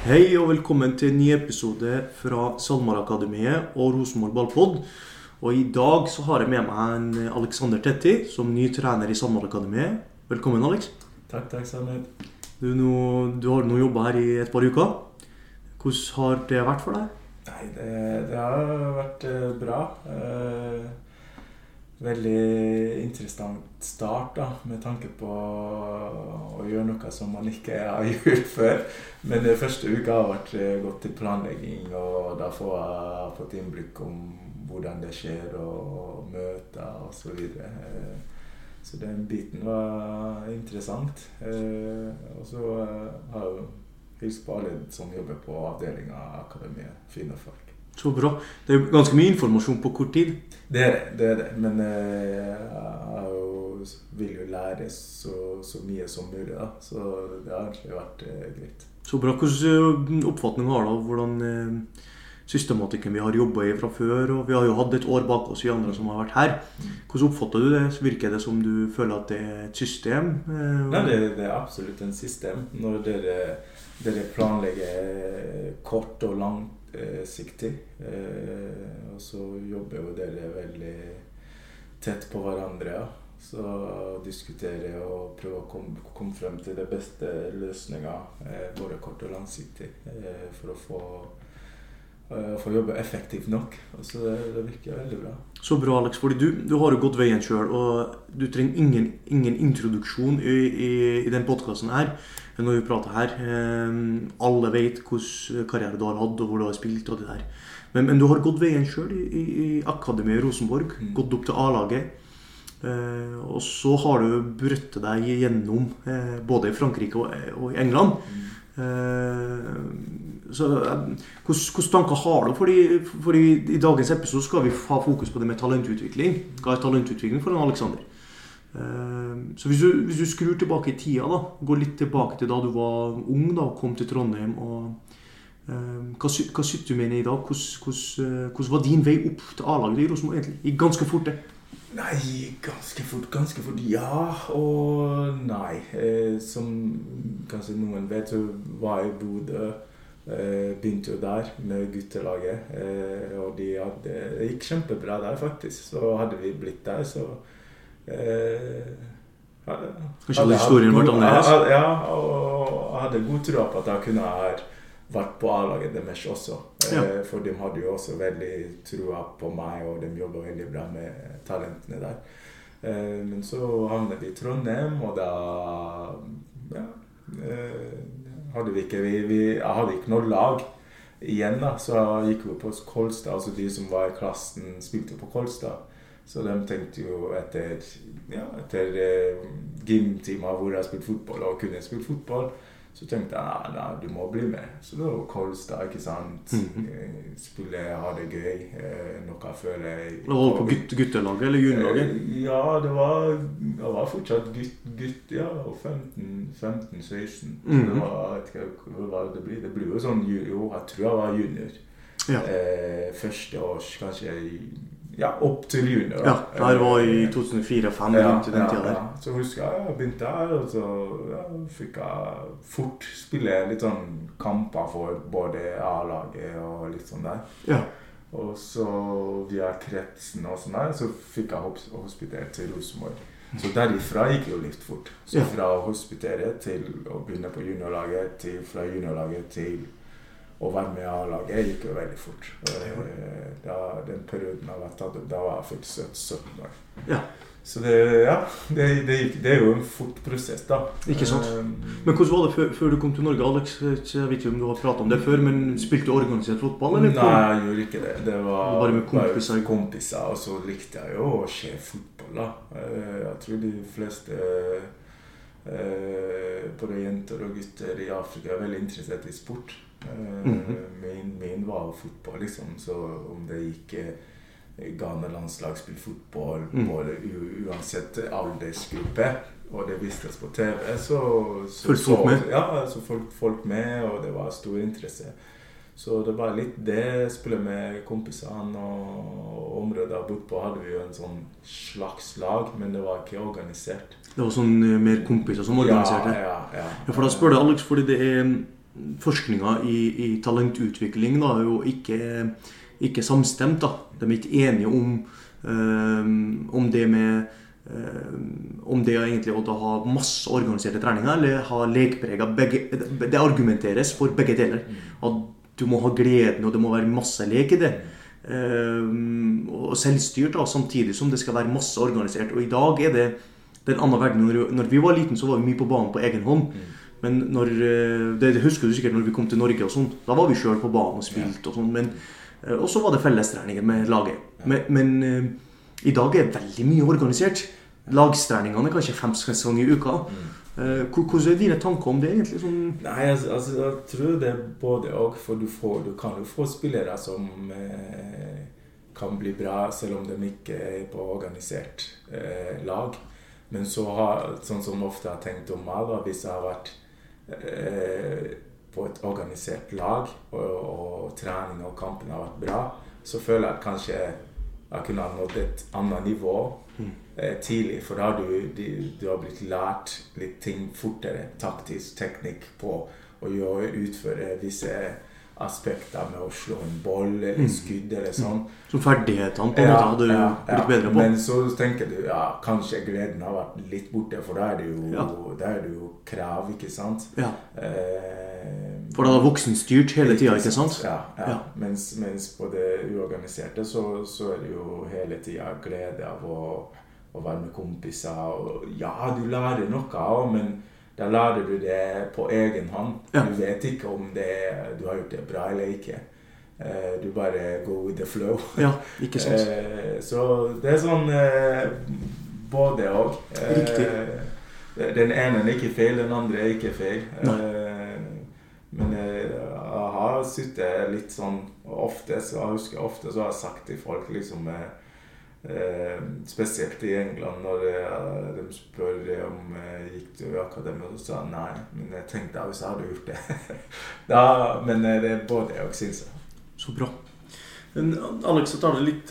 Hei og velkommen til en ny episode fra SalMar-akademiet og Rosenborg Ballpod. Og I dag så har jeg med meg en Alexander Tetti som ny trener i SalMar-akademiet. Velkommen, Alex. Takk, takk, Samir. Du, nå, du har nå jobba her i et par uker. Hvordan har det vært for deg? Nei, det, det har vært eh, bra. Eh, veldig interessant start, da, med tanke på å gjøre noe som man ikke har gjort før. Men den første uka har vært gått til planlegging, og da får jeg fått innblikk om hvordan det skjer, og møter osv. Så, videre. Eh, så den biten var interessant. Eh, og så eh, har jeg hilst på alle som jobber på avdelinga Akademiet. Fine folk. Så bra. Det er ganske mye informasjon på kort tid. Det er det. det, er det. Men eh, jeg vil jo lære så, så, mye som mulig. da. Så det har egentlig vært eh, greit. Så bra. Hvilken oppfatning har du av hvordan eh, systematikken vi har jobba i fra før? og Vi har jo hatt et år bak oss, i andre som har vært her. Hvordan oppfatter du det? Virker det som du føler at det er et system? Eh, Nei, det, det er absolutt en system. Når dere, dere planlegger kort og langsiktig, eh, og så jobber jo dere veldig tett på hverandre. Ja. Så diskutere og prøve å komme, komme frem til det beste løsninga, eh, både kort og langsiktig, eh, for å få, eh, få jobbe effektivt nok. Og så det, det virker veldig bra. Så bra, Alex. fordi du, du har jo gått veien sjøl, og du trenger ingen, ingen introduksjon i, i, i den podkasten her. Når vi prater her. Eh, alle vet hvilken karriere du har hatt, og hvor du har spilt. og det der. Men, men du har gått veien sjøl i, i, i Akademiet i Rosenborg. Mm. Gått opp til A-laget. Eh, og så har du brøttet deg gjennom eh, både i Frankrike og, og i England. Eh, så eh, Hvilke tanker har du? Fordi, fordi I dagens episode skal vi ha fokus på det med talentutvikling. Hva er talentutvikling for en Alexander? Eh, så hvis du, hvis du skrur tilbake i tida, da, går litt tilbake til da du var ung da, og kom til Trondheim og eh, hva, hva du med i dag? Eh, hvordan var din vei opp til A-laget i Rosenborg egentlig? Ganske fort, det. Nei, ganske fort, ganske fort. Ja og nei. Eh, som kanskje noen vet, så var jeg i Bodø. Eh, begynte jo der med guttelaget. Eh, og de hadde, det gikk kjempebra der, faktisk. Så hadde vi blitt der, så Kanskje hadde historien vært annerledes? Ja, og jeg hadde god tro på at jeg kunne ha vært på A-laget deres også. Eh, Ja. For de hadde jo også veldig trua på meg, og de jobba veldig bra med talentene der. Eh, Men så havnet vi i Trondheim, og da ja, eh, hadde vi ikke vi, vi, Jeg hadde ikke noe lag igjen, da, så jeg gikk jo på Kolstad. Altså de som var i klassen, spilte på Kolstad. Så de tenkte jo etter, ja, etter eh, gymtimer hvor jeg har spilt fotball og kunne spilt fotball, så tenkte jeg nei, nei, du må bli med. Så var Kolstad, ikke sant. Mm -hmm. Spille, ha det gøy. eh, Noe jeg føler Var på gutt, guttelaget eller juniorlaget? Eh, Ja, det var, jeg var fortsatt gutt, gutt ja, og 15-16. Mhm. Det var, jeg hva det blir. Det blir jo sånn Jo, jeg tror jeg var junior. Ja. Eh, første års, kanskje i- Ja, opp til junior. Ja, det var i Eh, 2004-2005, ja, rundt den ja, tida der. ja. Så husker jeg jeg begynte her, og så ja, fikk jeg fort spille litt sånn kamper for både A-laget og litt sånn der. Ja. Og så via kretsen og sånn der, så fikk jeg hospitert til Rosenborg. Så derifra gikk det jo litt fort. Så fra å hospitere til å begynne på juniorlaget, til fra juniorlaget til å være med i A-laget, gikk jo veldig fort. Eh, Da, den perioden jeg var tatt, da var jeg faktisk 17 år. Ja. Så det, ja, det, det, det er jo en fort prosess, da. Ikke sant? Eh, Men hvordan var det før, før du kom til Norge, Alex? Jeg vet ikke om du har pratet om det før, men spilte du organisert fotball? Eller? Nei, jeg gjorde ikke det. Det var Bare med kompiser? bare kompiser, Og så likte jeg jo å se fotball, da. Eh, Jeg tror de fleste både jenter og gutter i Afrika er veldig interessert i sport. Eh, Mhm. min, min var jo fotball, liksom. Så om det gikk eh, Ghana-landslag spilte fotball, både uansett aldersgruppe, og det vistes på TV, så, så så-? Ja, så folk, folk med, og det var stor interesse. Så det var litt det. Spille med kompisene og området jeg bodde på, hadde vi jo en sånn slags lag, men det var ikke organisert. Det var sånn eh, mer kompiser som organiserte? Ja, ja, ja. Ja, for da spør du Alex, fordi det er forskninga i, i, talentutvikling da, er jo ikke, ikke samstemt. da. De er ikke enige om, øh, om det med om det egentlig å ha masse organiserte treninger eller ha lekprega Det argumenteres for begge deler. At du må ha gleden, og det må være masse lek i det. og selvstyrt, da, samtidig som det skal være masse organisert. Og i dag er det den andre verden. Når, når vi var liten, så var vi mye på banen på egen hånd. Men når, det, det husker du sikkert når vi kom til Norge og sånn. Da var vi sjøl på banen og spilte og sånn. Og så var det fellestreninger med laget. Men, men i dag er veldig mye organisert. Lagstreningene er kanskje fem ganger i uka. Mm. Hvordan er dine tanker om det? egentlig? Sånn Nei, altså, altså, Jeg tror det er både og. For du, får, du kan jo få spillere som eh, kan bli bra selv om de ikke er på organisert eh, lag. Men så har, sånn som ofte har tenkt om meg, da, hvis jeg har vært eh, på et organisert lag, og, og trening og kampen har vært bra, så føler jeg at kanskje jeg kunne ha nådd et annet nivå mm. eh, tidlig. For da har du, du, du, har blitt lært litt ting fortere. Taktisk teknikk på å gjøre, utføre visse aspekter med å slå en boll eller mm. skudd eller sånn. Mm. Så ferdighetene på en ja, måte hadde du ja, blitt bedre på? Men så tenker du ja, kanskje gleden har vært litt borte, for da er det jo, ja. det jo krav, ikke sant? Ja. Eh, for det er voksenstyrt hele tida, ikke sant? Ja. ja. Mens, mens, på det uorganiserte så, så, er det jo hele tida glede av å, å, være med kompiser. Og ja, du lærer noe men da lærer du det på egen hånd. Ja. Du vet ikke om det, du har gjort det bra eller ikke. Eh, du bare go with the flow. Ja, ikke sant? Eh, så det er sånn eh, både og. Riktig. Den ene er ikke feil, den andre er ikke feil. Nei. Men jeg, jeg har sittet litt sånn ofte, så jeg husker ofte så har jeg sagt til folk liksom eh, Spesielt i England, når de, de spør om jeg gikk til akademiet, så sa jeg nei. Men jeg tenkte hvis jeg hadde gjort det. da, men eh, det er både og, syns jeg. Så bra. Alex, jeg tar det litt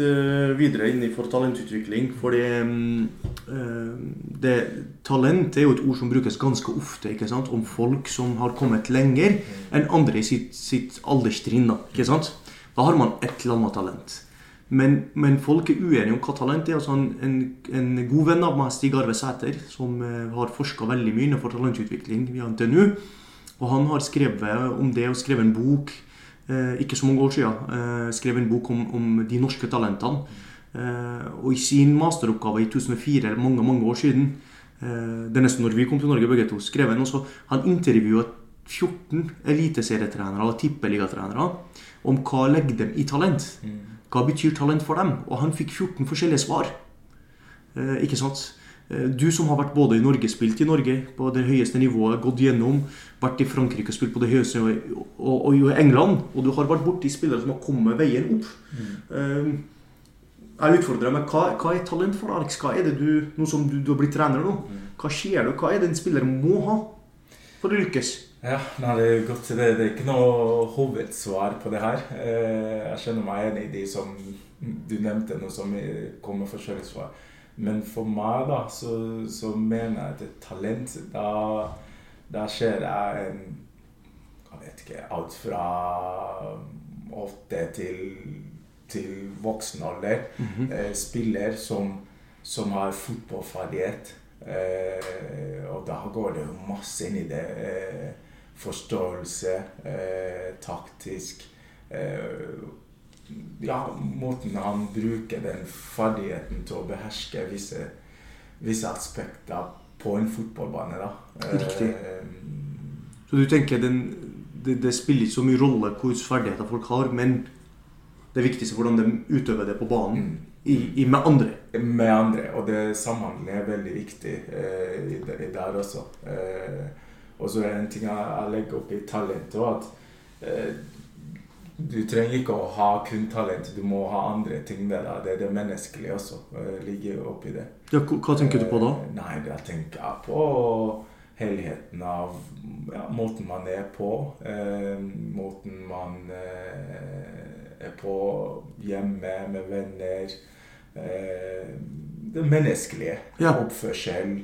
videre innenfor talentutvikling. Fordi uh, det, talent er jo et ord som brukes ganske ofte ikke sant? om folk som har kommet lenger enn andre i sitt, sitt alderstrinn. Da, ikke sant? da har man et eller annet talent. Men, men, folk er uenige om hva talent er. Altså en, en, en god venn av meg, Stig Arve Sæter, som uh, har forska veldig mye innenfor talentutvikling via NTNU, og han har skrevet om det og skrevet en bok Eh, ikke så mange år siden, eh, skrevet en bok om, om de norske talentene. Eh, og i sin masteroppgave i 2004, eller mange mange år siden, det er nesten når vi kom til Norge begge to, skrev han også Han intervjua 14 eliteserietrenere og tippeligatrenere om hva legger dem i talent. Mm. Hva betyr talent for dem? Og han fikk 14 forskjellige svar. ikke sant? Eh, du som har vært både i Norge, spilt i Norge på det høyeste nivået, gått gjennom, vært i Frankrike og spilt på det høyeste og, og, i England, og du har vært borti spillere som har kommet veien opp. Mm. Eh, jeg utfordrer meg, hva, hva, er talent for Alex? Hva er det du, Nå som du, du har blitt trener nå, hva skjer det? Hva er det en spiller må ha for å lykkes? Ja, nei, det er godt det, det er ikke noe hovedsvar på det her. Eh, jeg skjønner meg enig i de som du nevnte, noe som kommer forskjellige svar. Men for meg, da, så, så mener jeg at et talent Da, da ser jeg en Jeg vet ikke Alt fra åtte til, til voksen alder. Mm -hmm. spiller som, som har fotballferdighet. Eh, og da går det jo masse inn i det. Forståelse, eh, taktisk eh, ja, måten han bruker den ferdigheten til å beherske visse, visse aspekter på en fotballbane. da. Riktig. Eh, så du tenker den, det, det, spiller ikke så mye rolle hvilke ferdigheter folk har, men det viktigste er hvordan de utøver det på banen mm. i, i, med andre? Med andre, og det samhandling er veldig viktig eh, der også. Eh, og så er en ting jeg, legger opp i talent òg, at eh, du trenger ikke å ha kun talent, du må ha andre ting med deg. Det er det menneskelige også. Uh, ligger oppi det. Ja, hva tenker du på da? Uh, nei, da tenker jeg på helheten av ja, måten man er på. Eh, måten man er på hjemme med venner. det menneskelige. Ja. Oppførsel.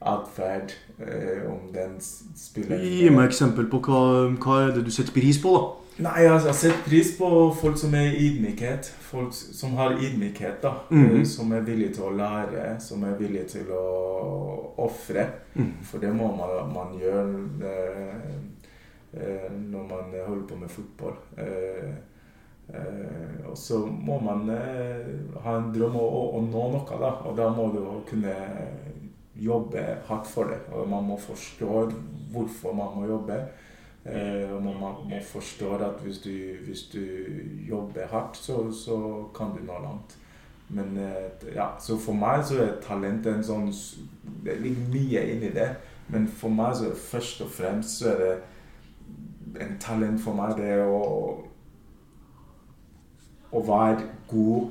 Atferd. Eh, om den spiller Gi meg eksempel på hva, hva er det du setter pris på, da. Nei, altså, jeg har sett pris på folk som er ydmykhet. Folk som har ydmykhet, da. Mm Som er villige til å lære, som er villige til å ofre. Mm. For det må man, man gjøre eh, eh, når man holder på med fotball. Eh, eh, og så må man ha en drøm om å, å nå noe, da. Og da må du kunne jobbe hardt for det. Og man må forstå hvorfor man må jobbe. Eh, og man må, forstå at hvis du, hvis du jobber hardt, så, så kan du nå langt. Men eh, ja, så for meg så er talent en sånn Det ligger mye inni det. Men for meg så er først og fremst så er det en talent for meg det å å være god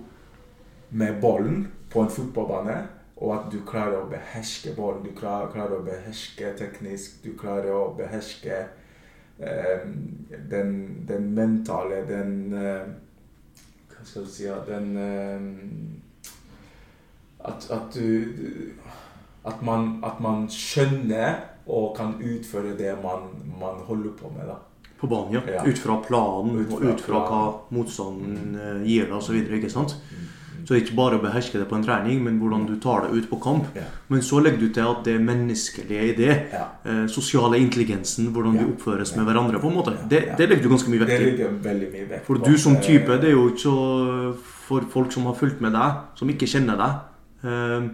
med ballen på en fotballbane. Og at du klarer å beherske ballen. Du klarer, klarer å beherske teknisk. Du klarer å beherske eh, den, den mentale, den eh, Hva skal du si Den eh, at, at du at man, at man skjønner og kan utføre det man, man holder på med. da. På banen, ja. Ja. Ut fra planen Ut og ut fra hva planen. motstanden mm. gir deg osv. Mm. Så det er ikke bare å beherske det på en trening, men hvordan du tar det ut på kamp. Ja. Men så legger du til at det menneskelige i det, Ja. eh, sosiale intelligensen, hvordan Ja. de oppføres med hverandre, på en måte, det, det legger du ganske mye vekt i. vekt For du som Eh, type, det er jo ikke så For folk som har fulgt med deg, som ikke kjenner deg, eh,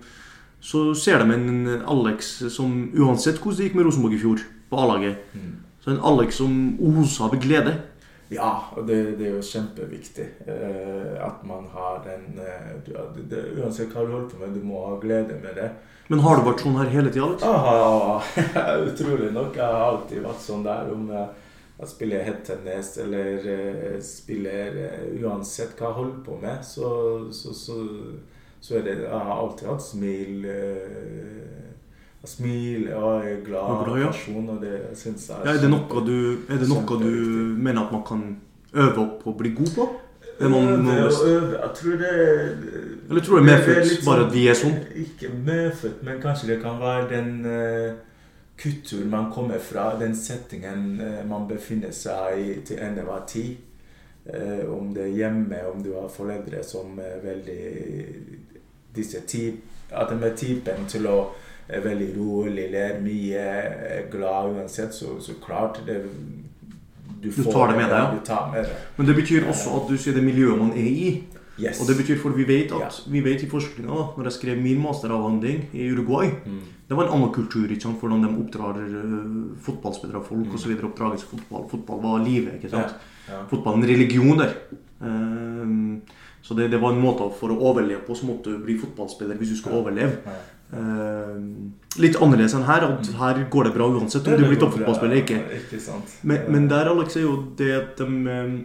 så ser de en Alex som uansett hvordan det gikk med Rosenborg i fjor, på A-laget, mm. så en Alex som oser av glede. Ja, og det, det er jo kjempeviktig eh, at man har den eh, du, det, Uansett hva du holder på med, du må ha glede med det. Men har du vært sånn her hele tida, Ja, utrolig nok. Jeg har alltid vært sånn der om jeg spiller headtennis eller eh, spiller eh, Uansett hva jeg holder på med, så, så, så, så er det Jeg har alltid hatt smil. Eh, jeg smiler og er glad Og glad, ja. person, og det syns jeg Ja, er det noe du, er det noe du mener at man kan øve opp og bli god på? Er man, Øve og øve. Jeg tror det Eller tror du det er medfødt, Sånn, bare at vi er sånn? Ikke medfødt, men kanskje det kan være den uh, kulturen man kommer fra, den settingen uh, man befinner seg i til enhver tid. Uh, om det er hjemme, om du har foreldre som er veldig disse typ, At de er typen til å er veldig rolig, ler mye, glad uansett, så, så klart det, du, Du tar det med deg, ja. Du tar med det. Men det betyr også at du sier det miljøet man er i. Yes. Og det betyr, for vi vet at Ja. vi vet i forskninga, da når jeg skrev min masteravhandling i Uruguay Mm. Det var en annen kultur. ikke sant? Hvordan de oppdrar uh, fotballspillere, folk Mm. osv. Oppdragelse fotball. Fotball var livet. ikke sant? Ja. Fotball er en religion der. Um, så det, det var en måte for å overleve på, så måtte du bli fotballspiller hvis du skulle Ja. overleve. Ehm, litt annerledes enn her. at Her går det bra uansett om du blir toppfotballspiller eller ikke. Ikke sant. Men, men der Alex, er jo det at de eh,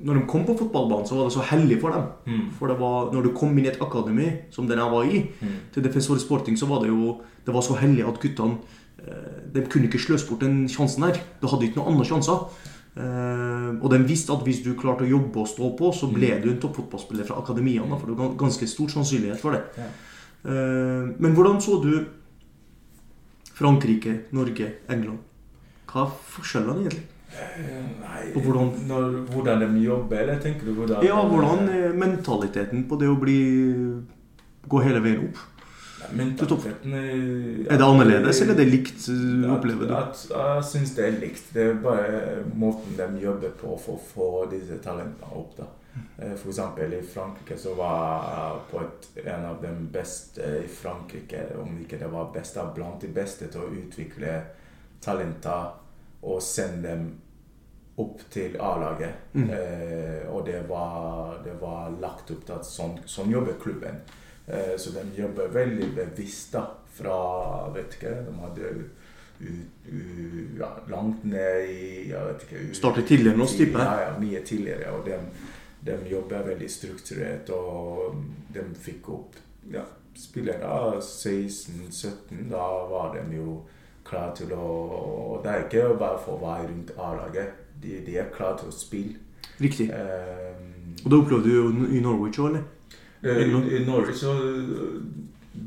Når de kom på fotballbanen, så var det så hellig for dem. Mm. For det var, når du kom inn i et akademi, som den jeg var i, Mm. til Defensor Sporting, så var det jo det var så hellig at guttene eh, De kunne ikke sløse bort den sjansen her. Du hadde ikke noen andre sjanser. Eh, og de visste at hvis du klarte å jobbe og stå på, så ble Mm. du en toppfotballspiller fra akademiene. For det var ganske stor sannsynlighet for det. Ja. Eh, men hvordan så du Frankrike, Norge, England? Hva er forskjellene egentlig? Eh, Nei Og hvordan- når, hvordan de jobber, eller tenker du hvordan Ja, hvordan er mentaliteten på det å bli gå hele veien opp? Mentaliteten er Er det annerledes, eller er det likt, uh, opplever du? At, at, jeg syns det er likt. Det er bare måten de jobber på for å få disse talentene opp. da. Eh, eksempel i Frankrike så var jeg på et, en av de beste i Frankrike, om ikke det var best, blant de beste til å utvikle talenter og sende dem opp til A-laget. Mm. Eh, og det var, det var lagt opp til at sånn, sånn jobber klubben. Eh, så de jobber veldig bevisst da, fra vet ikke, De hadde ut, u, ja, langt ned i jeg vet ikke, ut- Startet tidligere enn oss, tipper jeg. Ja, ja, mye tidligere. Og de, de jobber veldig strukturert, og de fikk opp ja, spillere 16-17. Da var de jo klare til å og Det er ikke bare for å være rundt A-laget. De, de er klare til å spille. Riktig. Um, Og det opplevde du jo i Norwich òg, eller? Eh, I, I Norge så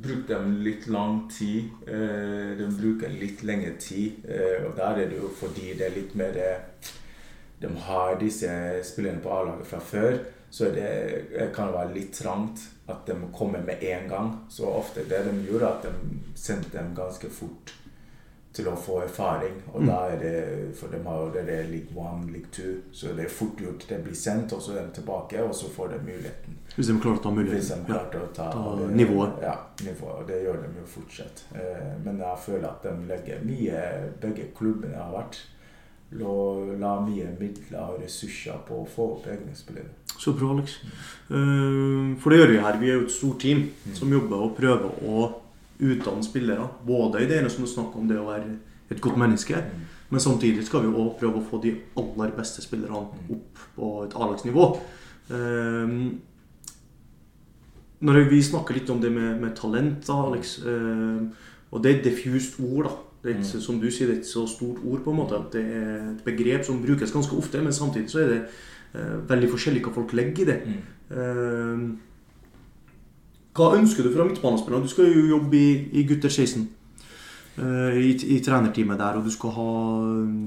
bruker de litt lang tid. Eh, de bruker litt lengre tid. Eh, og der er det jo fordi det er litt mer eh, De har disse spillerne på A-laget fra før. Så det kan være litt trangt at de kommer med en gang. Så ofte det de gjorde, at de sendte dem ganske fort til å få erfaring. Og Mm. da er det For de har jo det der league one, league two, så det er fort gjort. Det blir sendt, og så er de tilbake, og så får de muligheten. Hvis de klarer å ta Hvis de de Ja. å ta, ta det- nivået. Ja, nivået. Og det gjør de jo fortsatt. Eh, Men jeg føler at de legger mye Begge klubbene har vært la, la mye midler og ressurser på å få opp egne spillere. Så bra, Alex. Uh, For det gjør vi her. Vi er jo et stort team Mm. som jobber og prøver å utdanne spillere. Både i det ene som du snakker om det å være et godt menneske, Mm. men samtidig skal vi også prøve å få de aller beste spillerne Mm. opp på et A-lagsnivå. Uh, Når vi snakker litt om det med, med talent, da, Alex uh, Og det er et diffust ord, da. Det er ikke, Mm. Som du sier, det er et så stort ord, på en måte. Det er et begrep som brukes ganske ofte, men samtidig så er det eh, veldig forskjellig hva folk legger i det. Mm. Eh, hva ønsker du fra midtbanespillerne? Du skal jo jobbe i, i gutter 16. eh, i, I trenerteamet der, og du skal ha,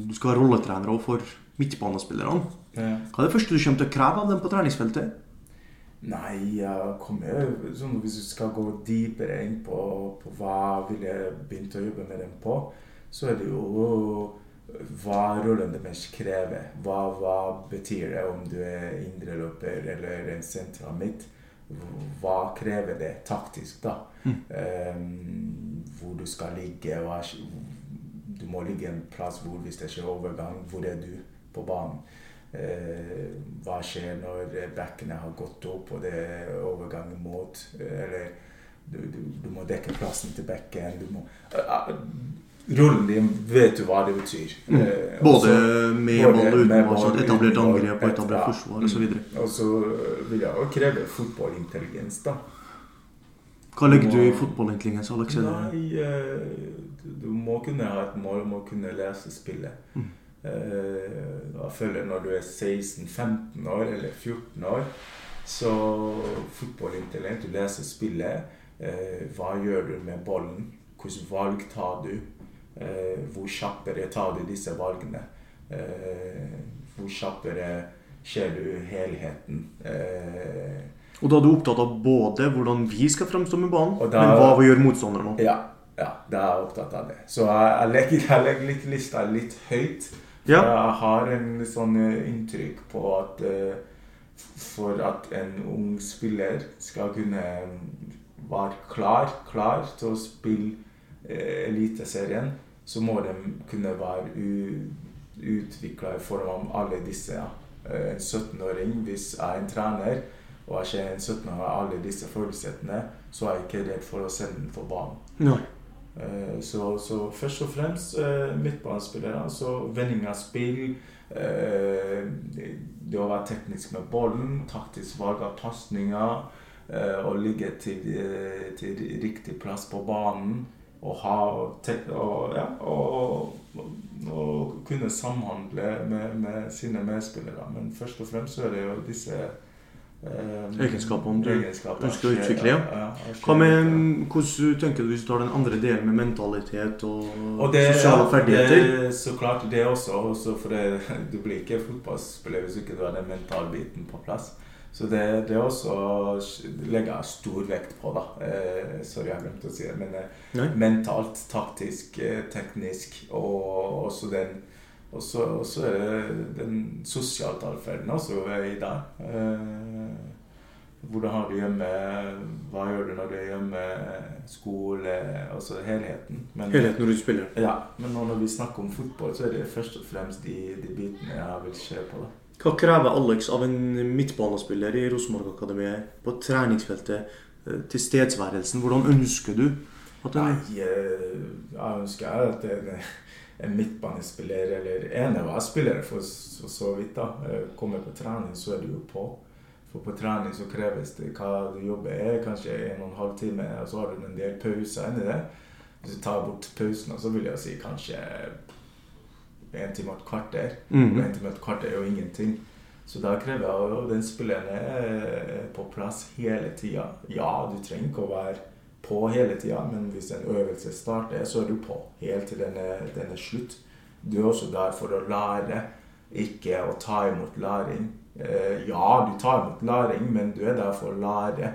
du skal ha rolletrenere for midtbanespillerne. Ja. Hva er det første du kommer til å kreve av dem på treningsfeltet? Nei, jeg kommer sånn Hvis du skal gå dypere inn på, på hva vil jeg begynt å jobbe med dem på, så er det jo hva rollen deres krever. Hva, hva betyr det om du er indreløper eller en sentral midt? Hva krever det taktisk, da? Mm. Um, hvor du skal ligge. Hva, du må ligge en plass hvor hvis det skjer overgang, hvor er du på banen? Eh, hva skjer når backene har gått opp og det er overgang mot eh, Eller du, du, du må dekke plassen til backen. Du må Rollen din vet du hva det betyr. Mm. Eh, Både også- med både ball og uten ball, ball, etablert angrep og etablert forsvar osv. Mm. Og så vil jeg også kreve fotballintelligens, da. Hva legger du i fotballintelligens, Alex? Nei, eh, du, du må kunne ha et mål, om å kunne lese spillet. Mm. Eh, Jeg føler når du er 16-15 år eller 14 år, så fotballintellekt, du leser spillet. Eh, hva gjør du med ballen? Hvilke valg tar du? Eh, hvor kjappere tar du disse valgene? Hvor kjappere ser du helheten? Og da er du opptatt av både hvordan vi skal fremstå med banen, da- men hva vi gjør motstanderen òg. Ja, ja, da er jeg opptatt av det. Så jeg, jeg, legger, jeg legger litt lista litt høyt. For Ja. Jeg har en sånn eh, inntrykk på at eh, for at en ung spiller skal kunne mm, være klar, klar til å spille eh, Eliteserien, så må de kunne være utvikla i form av alle disse. Ja. En 17-åring, hvis jeg er en trener og jeg ser en 17-åring har alle disse forutsetningene, så er jeg ikke redd for å sende den på banen. Nei. Eh, Så, så først og fremst eh, midtbanespillere. Altså vending av spill. eh, Det å være teknisk med ballen, taktisk valg av pasninger. Å ligge til, til riktig plass på banen. Og, ha, og, ja, og, og, og kunne samhandle med, med sine medspillere. Men først og fremst så er det jo disse eh, Egenskapene du egenskaper ønsker å utvikle, ja. ja, ja Hva med Hvordan tenker du hvis du tar den andre delen med mentalitet og, Og det, sosiale ferdigheter? Det, så klart det også. også for det, du blir ikke fotballspiller hvis ikke du har den mentale biten på plass. Så det, det også å legger jeg stor vekt på, da. Eh, sorry, jeg glemte å si det. Men eh, mentalt, taktisk, eh, teknisk og også den og så er det den sosiale atferden også er i dag. Eh, hvordan har du hjemme? Hva gjør du når du er hjemme? Skole? Altså helheten. Men, helheten når du spiller. Ja, men nå når vi snakker om fotball, så er det først og fremst de, de bitene jeg vil se på. da. Hva krever Alex av en midtbanespiller i Rosenborg-akademiet på treningsfeltet? eh, Tilstedeværelsen. Hvordan ønsker du at en Nei, Jeg, jeg ønsker at en, en midtbanespiller eller en av spiller spillere for så, så vidt da, eh, kommer på trening, så er du jo på. For på trening så kreves det hva du jobber er, kanskje en og en halv time, og så har du en del pauser inni det. Hvis du tar bort pausene, så vil jeg si kanskje en time og et kvarter. Mm en time og et kvarter er jo ingenting. Så da krever jeg at den spilleren er på plass hele tida. Ja, du trenger ikke å være på hele tida, men hvis en øvelse starter, så er du på helt til den er, den er slutt. Du er også der for å lære, ikke å ta imot læring. Eh, ja, du tar imot læring, men du er der for å lære.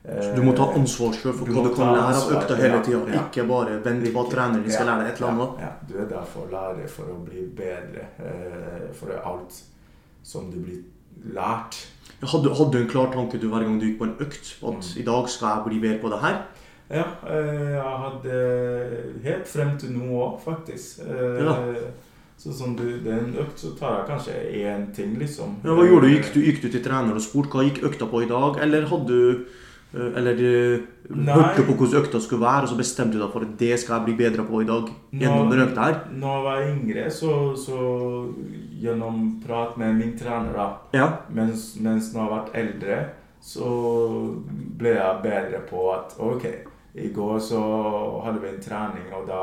Så du må ta ansvar sjøl for Du hva du kan lære av økta hele ja, tida. ja. Ikke bare vente på at treneren skal lære deg et eller annet. Ja, ja. Du er der for å lære, for å bli bedre. eh, For alt som du blir lært. Hadde, hadde du en klar tanke du hver gang du gikk på en økt? At Mm. i dag skal jeg bli bedre på det her? Ja, eh, jeg hadde helt frem til nå òg, faktisk. Eh, Ja. Så som du, det er en økt, så tar jeg kanskje én ting, liksom. Ja, hva gjorde du? Gikk, du? gikk du til trener og spurte hva gikk økta på i dag? Eller hadde du eh, Eller eh, Nei. hørte på hvordan økta skulle være, og så bestemte du deg for at det skal jeg bli bedre på i dag? Gjennom den økta her? Når jeg var yngre, så, så gjennom prat med min trener, da Ja. Mens, mens når jeg har vært eldre, så ble jeg bedre på at OK, i går så hadde vi en trening, og da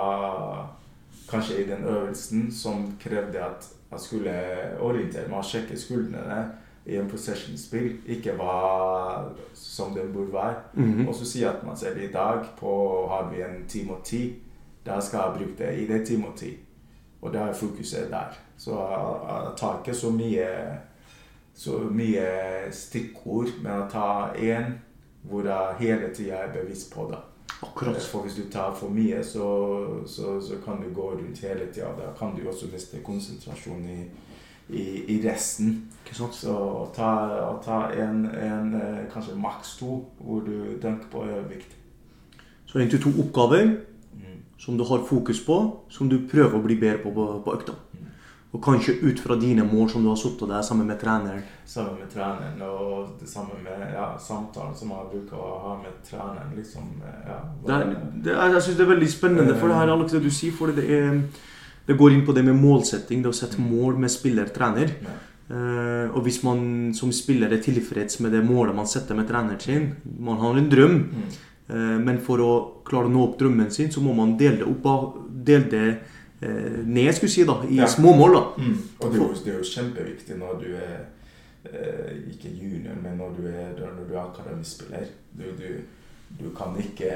Kanskje i den øvelsen som krevde at jeg skulle orientere meg og sjekke skuldrene i en possession-spill, ikke var som den burde være. Mhm. Og så sier at man ser i dag, på har vi en time og ti. Da skal jeg bruke det i det time og ti. Og da er fokuset der. Så jeg tar ikke så mye så mye stikkord, men jeg tar én hvor jeg hele tida er bevisst på det. Akkurat. For hvis du tar for mye, så, så, så kan du gå rundt hele tida. Da kan du også miste konsentrasjon i, i, i resten. Så å ta, å ta en, en, eh, kanskje maks to, hvor du tenker på, viktig. Så egentlig to oppgaver Mm. som du har fokus på, som du prøver å bli bedre på på, på økta. Og kanskje ut fra dine mål som du har satt der sammen med treneren. Sammen med treneren og det samme med ja, samtalen som jeg bruker å ha med treneren. liksom, ja, Det er, det er, jeg syns det er veldig spennende for det her, Alex, det du sier. For det, er, det går inn på det med målsetting, det å sette mål med spiller-trener. Ja. Eh, og hvis man som spiller er tilfreds med det målet man setter med treneren sin Man har en drøm, Mm. uh, men for å klare å nå opp drømmen sin, så må man dele det opp Dele det ned, skulle si, da, i Ja. små mål. da. Mm. Og det er, jo, det er jo kjempeviktig når du er eh, ikke junior, men når du er, når du er akademispiller. Du, du, du kan ikke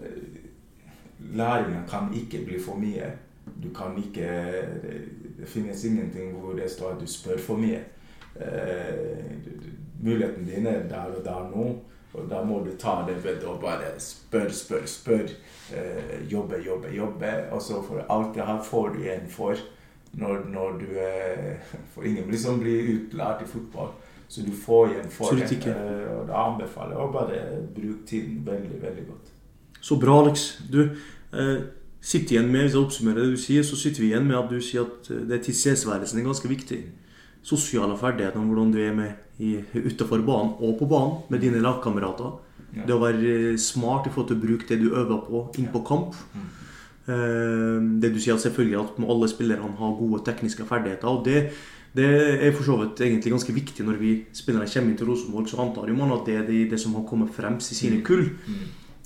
eh, Læringa kan ikke bli for mye. Du kan ikke Det finnes ingenting hvor det står at du spør for mye. Eh, du- du- Muligheten din er der og der nå, og da må du ta det ved å bare spørre, spørre, spørre. Eh, jobbe, jobbe, jobbe. Og så for alt det her får du igjen for når, når du er For ingen liksom blir utlært i fotball. Så du får igjen for det. Eh, og da anbefaler jeg å bare bruke tiden veldig, veldig godt. Så bra, Alex. Du eh, sitter igjen med, Hvis jeg oppsummerer det du sier, så sitter vi igjen med at du sier at det det tilstedeværelsen er ganske viktig. Sosiale ferdigheter, om hvordan du er med utafor banen og på banen med dine lagkamerater. Ja. Det å være eh, smart i forhold til å bruke det du øver på, inn på kamp. Mm. Eh, det du sier selvfølgelig at alle spillerne har gode tekniske ferdigheter. og det, det er for så vidt egentlig ganske viktig når vi spillere kommer inn til Rosenborg. Så antar jo man at det er det, det som har kommet fremst i sine kull. Mm.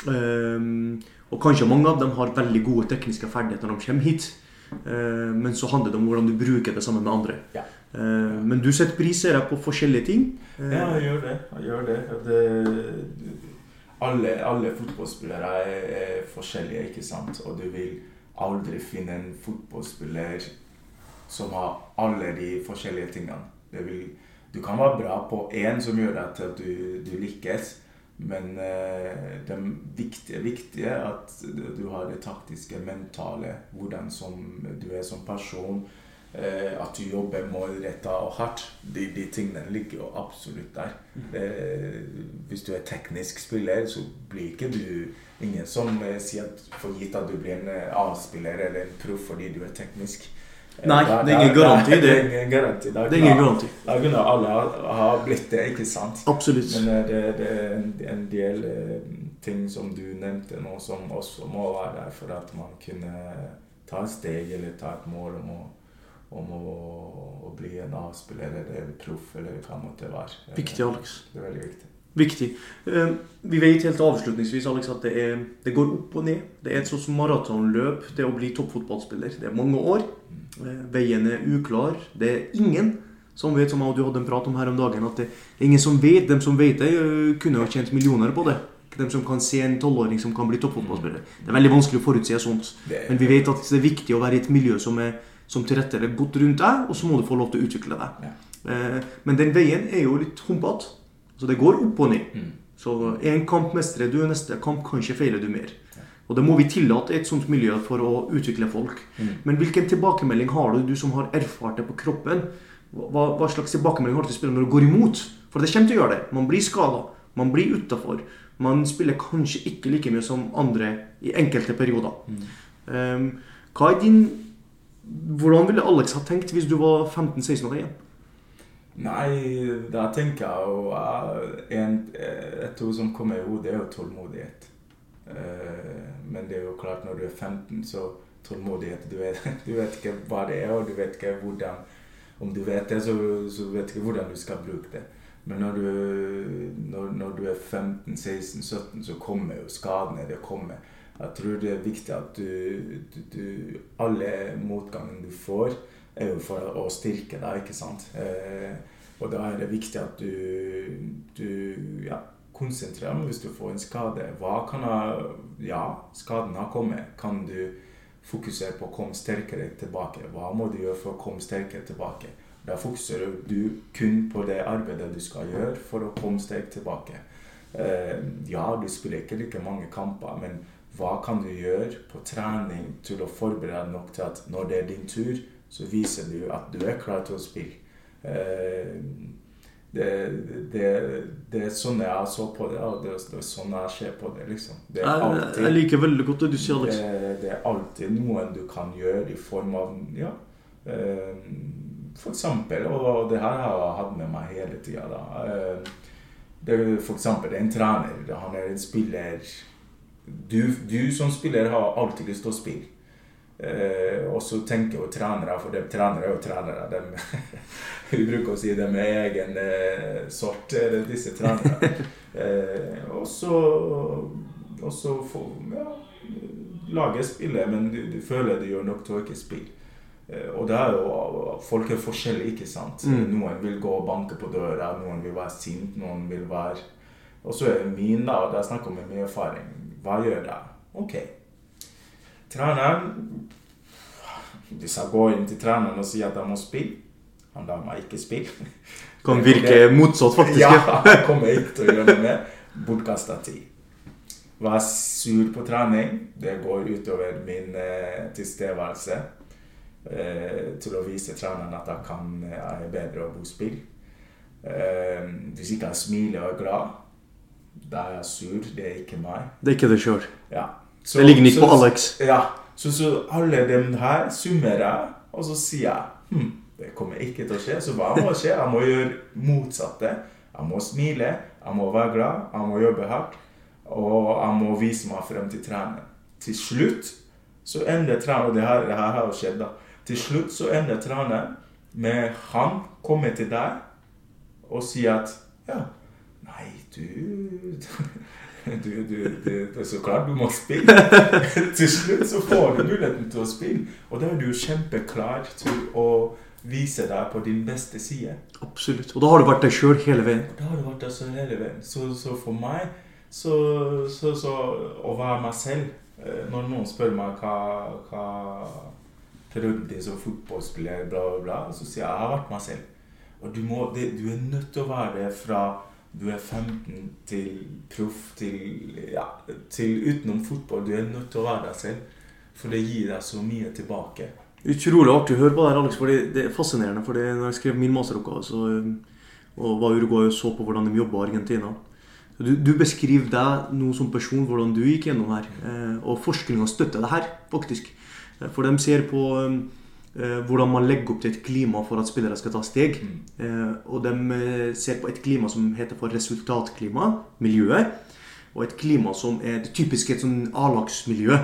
Um, og kanskje mange av dem har veldig gode tekniske ferdigheter når de kommer hit. Uh, men så handler det om hvordan du bruker det sammen med andre. Ja. Ehm, men du setter priser på forskjellige ting. Ehm, Ja, jeg gjør det. Jeg gjør det. Det alle, alle fotballspillere er, forskjellige, ikke sant? Og du vil aldri finne en fotballspiller som har alle de forskjellige tingene. Vil, du kan være bra på én som gjør at du, du lykkes, men eh, det viktige, viktige er at du har det taktiske, mentale, hvordan som du er som person. Eh, at du jobber målretta og hardt. De, de tingene ligger jo absolutt der. Eh, hvis du er teknisk spiller, så blir ikke du ingen som eh, sier at for gitt at du blir en eh, A-spiller eller en proff fordi du er teknisk. Nei, da- det er ingen garanti, det. er ingen garanti. Da Det er ingen garanti. Da kunne alle ha, ha blitt det, ikke sant? Absolutt. Men det, det er en, en del ting som du nevnte nå, som også må være der for at man kunne ta et steg eller ta et mål om å, om å, å bli en A-spiller eller proff eller hva det måtte være. Viktig, Alex. Det er veldig viktig. Viktig. Ehm, vi vet helt avslutningsvis Alex, at det, er, det går opp og ned. Det er et sånt maratonløp, det å bli toppfotballspiller. Det er mange år. Eh, Veien er uklar. Det er ingen som vet, som jeg og du hadde en prat om her om dagen, at det er ingen som vet. De som vet det, eh, kunne ha tjent millioner på det. De som kan se en tolvåring som kan bli toppfotballspiller. Det er veldig vanskelig å forutse sånt. Men vi vet at det er viktig å være i et miljø som er som tilrettelegger godt rundt deg, og så må du få lov til å utvikle deg. Ja. Eh, Men den veien er jo litt humpete. Så det går opp og ned. Mm. Så én kamp mestrer du, neste kamp kanskje feiler du mer. Og det må vi tillate i et sånt miljø for å utvikle folk. Mm. Men hvilken tilbakemelding har du, du som har erfart det på kroppen? Hva, hva slags tilbakemelding har du til spillere når du går imot? For det kommer til å gjøre det. Man blir skada. Man blir utafor. Man spiller kanskje ikke like mye som andre i enkelte perioder. Mm. Um, hva er din Hvordan ville Alex ha tenkt hvis du var 15-16 år igjen? Nei, da tenker jeg jo eh, en, Et ord som kommer i hodet, er jo tålmodighet. Eh, Men det er jo klart, når du er 15, så tålmodighet Du vet, du vet ikke hva det er, og du vet ikke hvordan Om du vet det, så, så vet du ikke hvordan du skal bruke det. Men når du, når, når du er 15-16-17, så kommer jo skadene. Det kommer. Jeg tror det er viktig at du, du, du Alle motgangene du får, er jo for å styrke deg, ikke sant? Eh, og da er det viktig at du, du ja, konsentrerer deg hvis du får en skade. Hva kan ha Ja, skaden har kommet. Kan du fokusere på å komme sterkere tilbake? Hva må du gjøre for å komme sterkere tilbake? Da fokuserer du kun på det arbeidet du skal gjøre for å komme sterkt tilbake. Eh, ja, du spiller ikke like mange kamper, men hva kan du gjøre på trening til å forberede deg nok til at når det er din tur, så viser du at du er klar til å spille. Eh, det, det, det er sånn jeg så på det, og det, er sånn jeg ser på det. liksom. Det alltid, jeg liker veldig godt det du sier, liksom. det, det er alltid noen du kan gjøre i form av ja, eh, For eksempel, og det her har jeg hatt med meg hele tida, da. Eh, det for eksempel en trener. Han er en spiller du, du som spiller har alltid lyst til å spille. Eh, og så tenker jo trenere, for de trenere er jo trenere. De, vi bruker å si de med egen eh, sort, disse trenerne. Eh, og så og så får ja, laget spille, men du, du føler du gjør nok til å ikke spille. Eh, og det er jo Folk er forskjellige, ikke sant? Mm. Noen vil gå og banke på døra, noen vil være sint, noen vil være Og så er det min, da, og er snakker om med mye erfaring. Hva gjør jeg? Ok. Treneren Hvis jeg går inn til treneren og sier at jeg må spille, han lar meg ikke spille. Kan virke motsatt, faktisk. Ja, jeg kommer ikke til å gjøre det med. Bortkasta tid. Var sur på trening, det går utover min eh, tilstedeværelse. Eh, til å vise treneren at jeg, kan, jeg er bedre å bo spill. Hvis ikke jeg smiler og er glad, da er jeg sur. Det er ikke meg. Det er ikke det sjøl. Ja. Det ligger ikke så- på Alex. Ja, så, så alle dem her summerer jeg, og så sier jeg hm, det kommer ikke til å skje. Så hva må skje? Jeg må gjøre motsatte. Jeg må smile, jeg må være glad, jeg må jobbe hardt. Og jeg må vise meg frem til trening. Til slutt så ender trening, Og det her, det her har jo skjedd, da. Til slutt så ender treneren med han kommer til deg og sier at Ja, nei, du du, du, du, det er så klart du må spille. til slutt så får du muligheten til å spille. Og da er du kjempeklar til å vise deg på din beste side. Absolutt. Og da har du vært deg sjøl hele veien. Da har du vært deg sjøl hele veien. Så, så for meg så, så, så å være meg selv eh, Når noen spør meg hva, hva prøvde er som fotballspiller, bla, bla, bla, så sier jeg jeg har vært meg selv. Og du, må, det, du er nødt til å være det fra du er 15 til proff til, ja, til utenom fotball. Du er nødt til å være deg selv. For det gir deg så mye tilbake. Utrolig artig å høre på det her, Alex. fordi Det er fascinerende. fordi når jeg skrev min masteroppgave så, og var Uruguay og så på hvordan de jobba i Argentina du, du beskriver deg nå som person, hvordan du gikk gjennom her. Eh, og forskninga støtter det her, faktisk. Eh, For de ser på eh, hvordan man legger opp til et klima for at spillere skal ta steg. Mm. Eh, og de eh, ser på et klima som heter for resultatklima, miljøet. Og et klima som er det typiske et sånn A-lagsmiljø.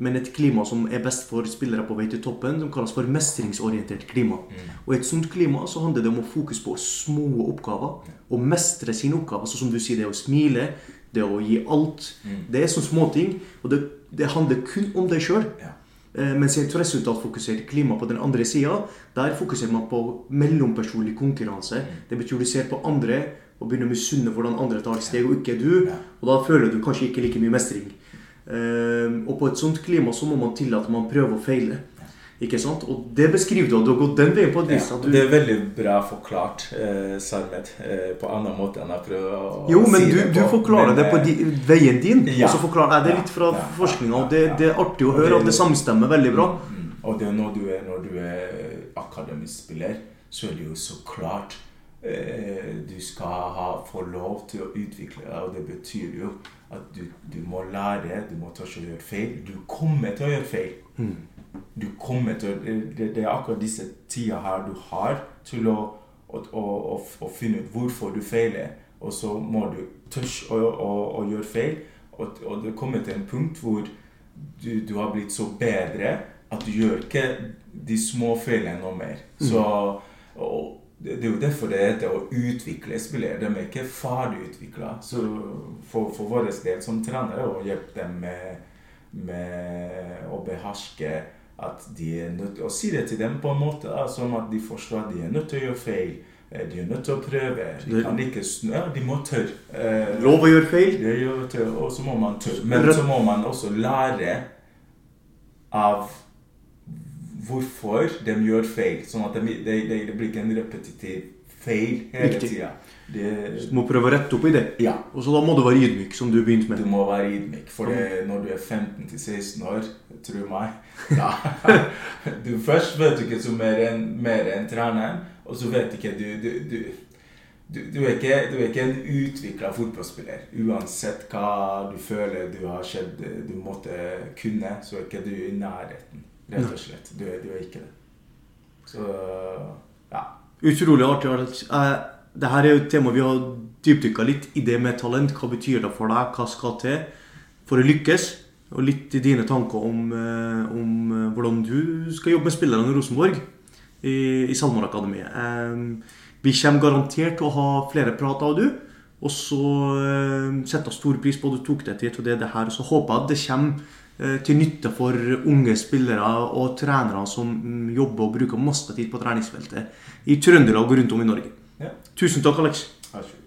Men et klima som er best for spillere på vei til toppen, som kalles for mestringsorientert klima. Og i et sånt klima så handler det om å fokus på små oppgaver. Og mestre sine oppgaver. Sånn som du sier, det å smile, det å gi alt. Det er sånne småting. Og det, det handler kun om deg sjøl. Ja. Eh, Mens i et resultatfokusert klima på den andre sida, der fokuserer man på mellompersonlig konkurranse. Det betyr du ser på andre og begynner å misunne hvordan andre tar steg, og ikke du. Og da føler du kanskje ikke like mye mestring. Eh, og på et sånt klima så må man tillate at man prøver å feile. Ikke sant? Og det beskriver du, at du har gått den veien på et vis. Ja, du... det er veldig bra forklart, eh, Sarmet, eh, på annen måte enn jeg prøver å Jo, men si du, det du forklarer Men, det på eh, di, veien din, Ja. og så forklarer jeg det litt fra Ja. forskninga. Og det, det er artig å Og høre det- at det samstemmer veldig bra. Mm. Og det er når du er, når du er akademisk spiller, så er det jo så klart eh, du skal ha, få lov til å utvikle deg, og det betyr jo at du, du må lære, du må tørre å gjøre feil. Du kommer til å gjøre feil. Mm. Du kommer til det, det er akkurat disse tida her du har til å, å, å, å, finne ut hvorfor du feiler, og så må du tørre å, gjøre feil. Og, og det kommer til en punkt hvor du, du har blitt så bedre at du gjør ikke de små feilene noe mer. Så og det, det er jo derfor det heter å utvikle spillere. De er ikke ferdig utvikla. Så for, for vår del som trenere å hjelpe dem med, med å beherske at de er nødt til å si det til dem på en måte da, som at de forstår at de er nødt til å gjøre feil. Eh, De er nødt til å prøve. De kan ikke snu. Ja, de må tørre. Eh, Lov å gjøre feil. det gjør tørre, og så må man tørre. Men så må man også lære av hvorfor de gjør feil. Sånn at det, de, de, blir ikke en repetitiv feil hele tida. Det, Du må prøve å rette opp i det. ja, Og så da må du være ydmyk, som du begynte med. du må være ydmyk. For det, når du er 15-16 år, tro meg da, Du først vet du ikke så mer enn en treneren, og så vet ikke du Du, du, du, du, er, ikke, du er ikke en utvikla fotballspiller. Uansett hva du føler du har skjedd, du måtte kunne, så er ikke du i nærheten. Rett og slett. Du, er- du er ikke det. Så ja. Utrolig artig. Alex. Det her er jo et tema vi har dypdykka litt i det med talent. Hva betyr det for deg? Hva skal til for å lykkes? Og litt i dine tanker om, eh, om eh, hvordan du skal jobbe med spillerne i Rosenborg i, i SalMar Akademiet. Um, vi kommer garantert til å ha flere prater av du. Og så uh, setter jeg stor pris på at du tok deg tid til det, det her. Og så håper jeg at det kommer til nytte for unge spillere og trenere som mm, jobber og bruker masse tid på treningsfeltet i Trøndelag og rundt om i Norge. Tusen takk, Alex. Vær.